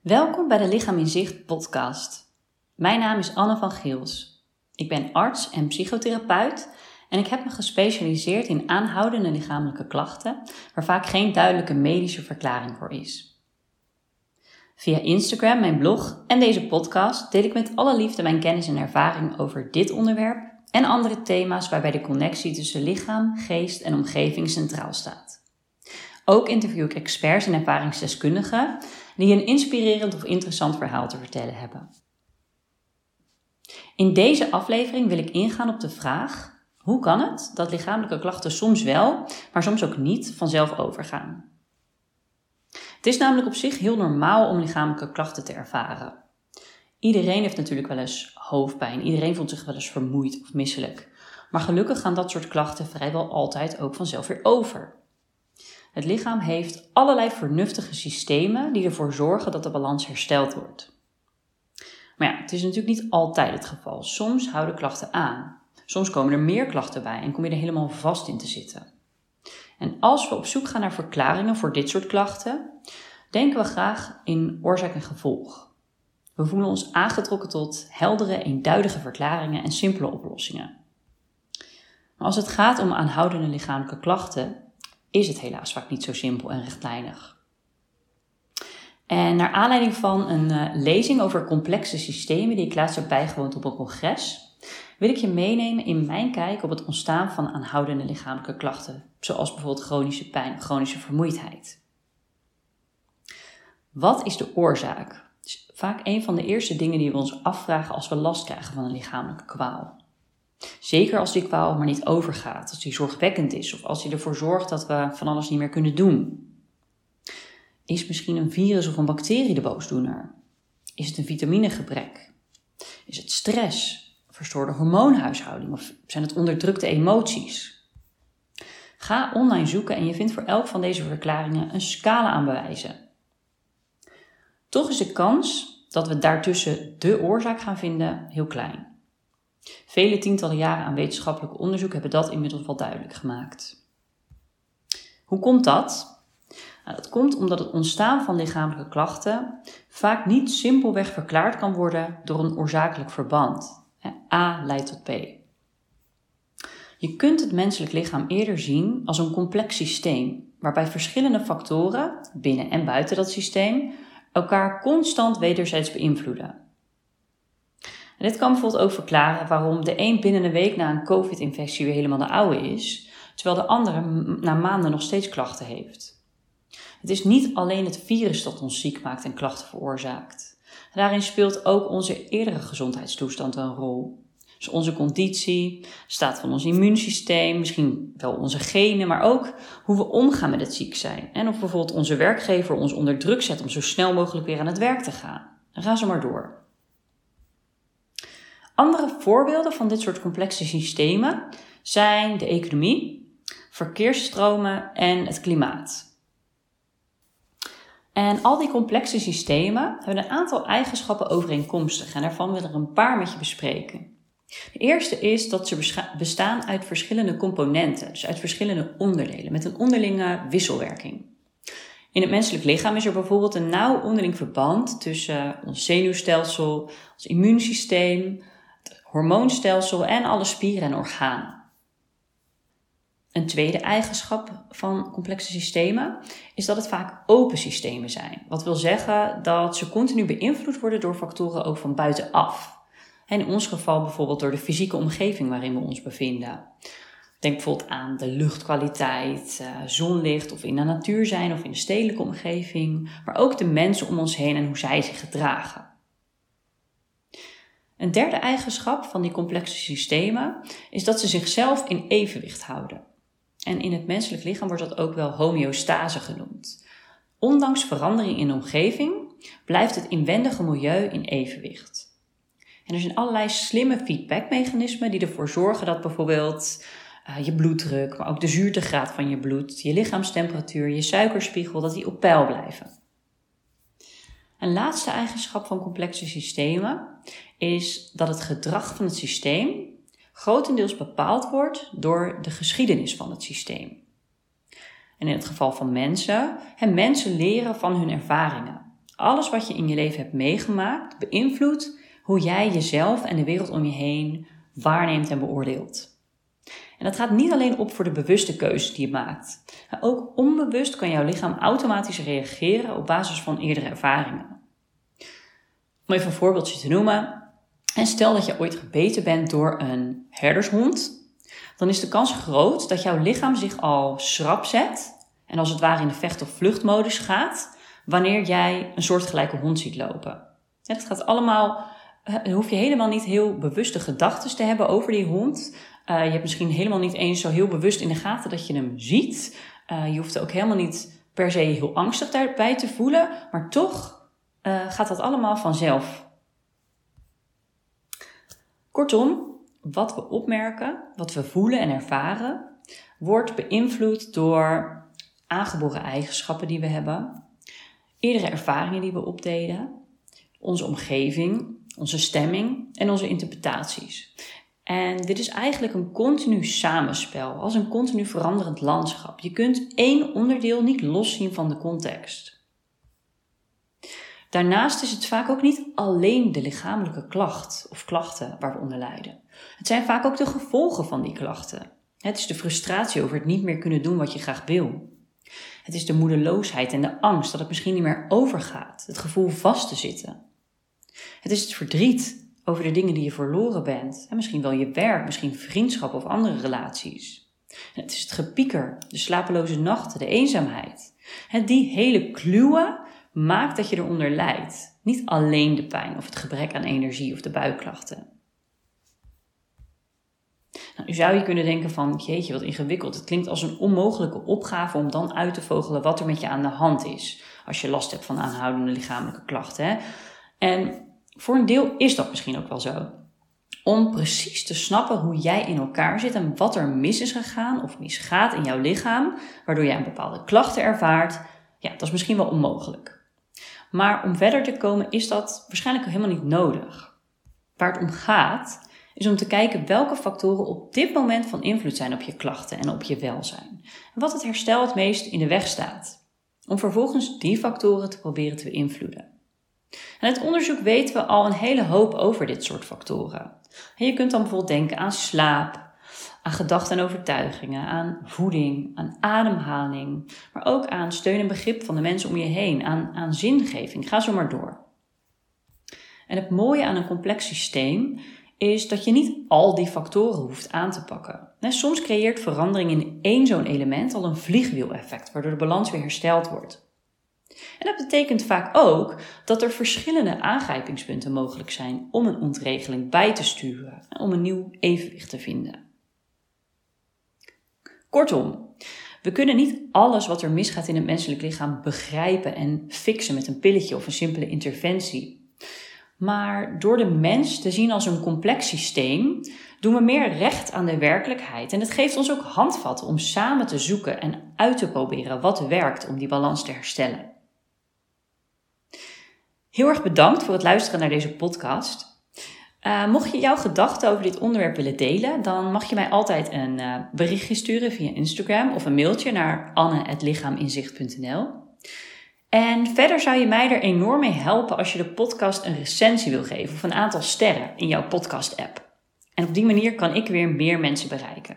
Welkom bij de Lichaam in Zicht podcast. Mijn naam is Anne van Geels. Ik ben arts en psychotherapeut en ik heb me gespecialiseerd in aanhoudende lichamelijke klachten waar vaak geen duidelijke medische verklaring voor is. Via Instagram, mijn blog en deze podcast deel ik met alle liefde mijn kennis en ervaring over dit onderwerp en andere thema's waarbij de connectie tussen lichaam, geest en omgeving centraal staat. Ook interview ik experts en ervaringsdeskundigen die een inspirerend of interessant verhaal te vertellen hebben. In deze aflevering wil ik ingaan op de vraag: hoe kan het dat lichamelijke klachten soms wel, maar soms ook niet vanzelf overgaan? Het is namelijk op zich heel normaal om lichamelijke klachten te ervaren. Iedereen heeft natuurlijk wel eens hoofdpijn, iedereen voelt zich wel eens vermoeid of misselijk. Maar gelukkig gaan dat soort klachten vrijwel altijd ook vanzelf weer over. Het lichaam heeft allerlei vernuftige systemen die ervoor zorgen dat de balans hersteld wordt. Maar ja, het is natuurlijk niet altijd het geval. Soms houden klachten aan. Soms komen er meer klachten bij en kom je er helemaal vast in te zitten. En als we op zoek gaan naar verklaringen voor dit soort klachten, denken we graag in oorzaak en gevolg. We voelen ons aangetrokken tot heldere, eenduidige verklaringen en simpele oplossingen. Maar als het gaat om aanhoudende lichamelijke klachten, is het helaas vaak niet zo simpel en rechtlijnig. En naar aanleiding van een uh, lezing over complexe systemen die ik laatst heb bijgewoond op een congres, wil ik je meenemen in mijn kijk op het ontstaan van aanhoudende lichamelijke klachten, zoals bijvoorbeeld chronische pijn chronische vermoeidheid. Wat is de oorzaak? is vaak een van de eerste dingen die we ons afvragen als we last krijgen van een lichamelijke kwaal. Zeker als die kwaal maar niet overgaat, als die zorgwekkend is of als die ervoor zorgt dat we van alles niet meer kunnen doen. Is misschien een virus of een bacterie de boosdoener? Is het een vitaminegebrek? Is het stress? Verstoorde hormoonhuishouding? Of zijn het onderdrukte emoties? Ga online zoeken en je vindt voor elk van deze verklaringen een scala aan bewijzen. Toch is de kans dat we daartussen de oorzaak gaan vinden heel klein. Vele tientallen jaren aan wetenschappelijk onderzoek hebben dat inmiddels wel duidelijk gemaakt. Hoe komt dat? Nou, dat komt omdat het ontstaan van lichamelijke klachten vaak niet simpelweg verklaard kan worden door een oorzakelijk verband. A leidt tot B. Je kunt het menselijk lichaam eerder zien als een complex systeem, waarbij verschillende factoren, binnen en buiten dat systeem, elkaar constant wederzijds beïnvloeden dit kan bijvoorbeeld ook verklaren waarom de een binnen een week na een COVID-infectie weer helemaal de oude is, terwijl de andere na maanden nog steeds klachten heeft. Het is niet alleen het virus dat ons ziek maakt en klachten veroorzaakt. Daarin speelt ook onze eerdere gezondheidstoestand een rol. Dus onze conditie, staat van ons immuunsysteem, misschien wel onze genen, maar ook hoe we omgaan met het ziek zijn. En of bijvoorbeeld onze werkgever ons onder druk zet om zo snel mogelijk weer aan het werk te gaan. Dan gaan ze maar door. Andere voorbeelden van dit soort complexe systemen zijn de economie, verkeersstromen en het klimaat. En al die complexe systemen hebben een aantal eigenschappen overeenkomstig en daarvan wil ik er een paar met je bespreken. De eerste is dat ze bestaan uit verschillende componenten, dus uit verschillende onderdelen, met een onderlinge wisselwerking. In het menselijk lichaam is er bijvoorbeeld een nauw onderling verband tussen ons zenuwstelsel, ons immuunsysteem, hormoonstelsel en alle spieren en organen. Een tweede eigenschap van complexe systemen is dat het vaak open systemen zijn. Wat wil zeggen dat ze continu beïnvloed worden door factoren ook van buitenaf. En in ons geval bijvoorbeeld door de fysieke omgeving waarin we ons bevinden. Denk bijvoorbeeld aan de luchtkwaliteit, eh, zonlicht of in de natuur zijn of in de stedelijke omgeving, maar ook de mensen om ons heen en hoe zij zich gedragen. Een derde eigenschap van die complexe systemen is dat ze zichzelf in evenwicht houden. En in het menselijk lichaam wordt dat ook wel homeostase genoemd. Ondanks verandering in de omgeving blijft het inwendige milieu in evenwicht. En er zijn allerlei slimme feedbackmechanismen die ervoor zorgen dat bijvoorbeeld uh, je bloeddruk, maar ook de zuurtegraad van je bloed, je lichaamstemperatuur, je suikerspiegel, dat die op peil blijven. Een laatste eigenschap van complexe systemen is dat het gedrag van het systeem grotendeels bepaald wordt door de geschiedenis van het systeem. En in het geval van mensen, mensen leren van hun ervaringen. alles wat je in je leven hebt meegemaakt beïnvloedt hoe jij jezelf en de wereld om je heen waarneemt en beoordeelt. En dat gaat niet alleen op voor de bewuste keuzes die je maakt. Ook onbewust kan jouw lichaam automatisch reageren op basis van eerdere ervaringen. Om even een voorbeeldje te noemen. En stel dat je ooit gebeten bent door een herdershond, dan is de kans groot dat jouw lichaam zich al schrap zet en als het ware in de vecht- of vluchtmodus gaat wanneer jij een soortgelijke hond ziet lopen. Het gaat allemaal, hoef je helemaal niet heel bewuste gedachten te hebben over die hond. Uh, je hebt misschien helemaal niet eens zo heel bewust in de gaten dat je hem ziet. Uh, je hoeft er ook helemaal niet per se heel angstig daarbij te voelen, maar toch gaat dat allemaal vanzelf. Kortom, wat we opmerken, wat we voelen en ervaren, wordt beïnvloed door aangeboren eigenschappen die we hebben, eerdere ervaringen die we opdeden, onze omgeving, onze stemming en onze interpretaties. En dit is eigenlijk een continu samenspel, als een continu veranderend landschap. Je kunt één onderdeel niet loszien van de context. Daarnaast is het vaak ook niet alleen de lichamelijke klacht of klachten waar we onder lijden. Het zijn vaak ook de gevolgen van die klachten. Het is de frustratie over het niet meer kunnen doen wat je graag wil. Het is de moedeloosheid en de angst dat het misschien niet meer overgaat, het gevoel vast te zitten. Het is het verdriet over de dingen die je verloren bent. En misschien wel je werk, misschien vriendschap of andere relaties. het is het gepieker, de slapeloze nachten, de eenzaamheid. En die hele kluwen maakt dat je eronder lijdt. Niet alleen de pijn of het gebrek aan energie of de buikklachten. Nou, nu zou je kunnen denken van, jeetje, wat ingewikkeld. Het klinkt als een onmogelijke opgave om dan uit te vogelen wat er met je aan de hand is. Als je last hebt van aanhoudende lichamelijke klachten. Hè? En voor een deel is dat misschien ook wel zo. Om precies te snappen hoe jij in elkaar zit en wat er mis is gegaan of misgaat in jouw lichaam, waardoor jij een bepaalde klachten ervaart, ja, dat is misschien wel onmogelijk. Maar om verder te komen is dat waarschijnlijk helemaal niet nodig. Waar het om gaat, is om te kijken welke factoren op dit moment van invloed zijn op je klachten en op je welzijn. En wat het herstel het meest in de weg staat. Om vervolgens die factoren te proberen te beïnvloeden. En uit onderzoek weten we al een hele hoop over dit soort factoren. En je kunt dan bijvoorbeeld denken aan slaap, aan gedachten en overtuigingen, aan voeding, aan ademhaling, maar ook aan steun en begrip van de mensen om je heen, aan, aan zingeving. Ga zo maar door. En het mooie aan een complex systeem is dat je niet al die factoren hoeft aan te pakken. Soms creëert verandering in één zo'n element al een vliegwiel-effect, waardoor de balans weer hersteld wordt. En dat betekent vaak ook dat er verschillende aangrijpingspunten mogelijk zijn om een ontregeling bij te sturen en om een nieuw evenwicht te vinden. Kortom, we kunnen niet alles wat er misgaat in het menselijk lichaam begrijpen en fixen met een pilletje of een simpele interventie. Maar door de mens te zien als een complex systeem, doen we meer recht aan de werkelijkheid. En het geeft ons ook handvatten om samen te zoeken en uit te proberen wat werkt om die balans te herstellen. Heel erg bedankt voor het luisteren naar deze podcast. Uh, mocht je jouw gedachten over dit onderwerp willen delen, dan mag je mij altijd een uh, berichtje sturen via Instagram of een mailtje naar anne.lichaaminzicht.nl. En verder zou je mij er enorm mee helpen als je de podcast een recensie wil geven of een aantal sterren in jouw podcast-app. En op die manier kan ik weer meer mensen bereiken.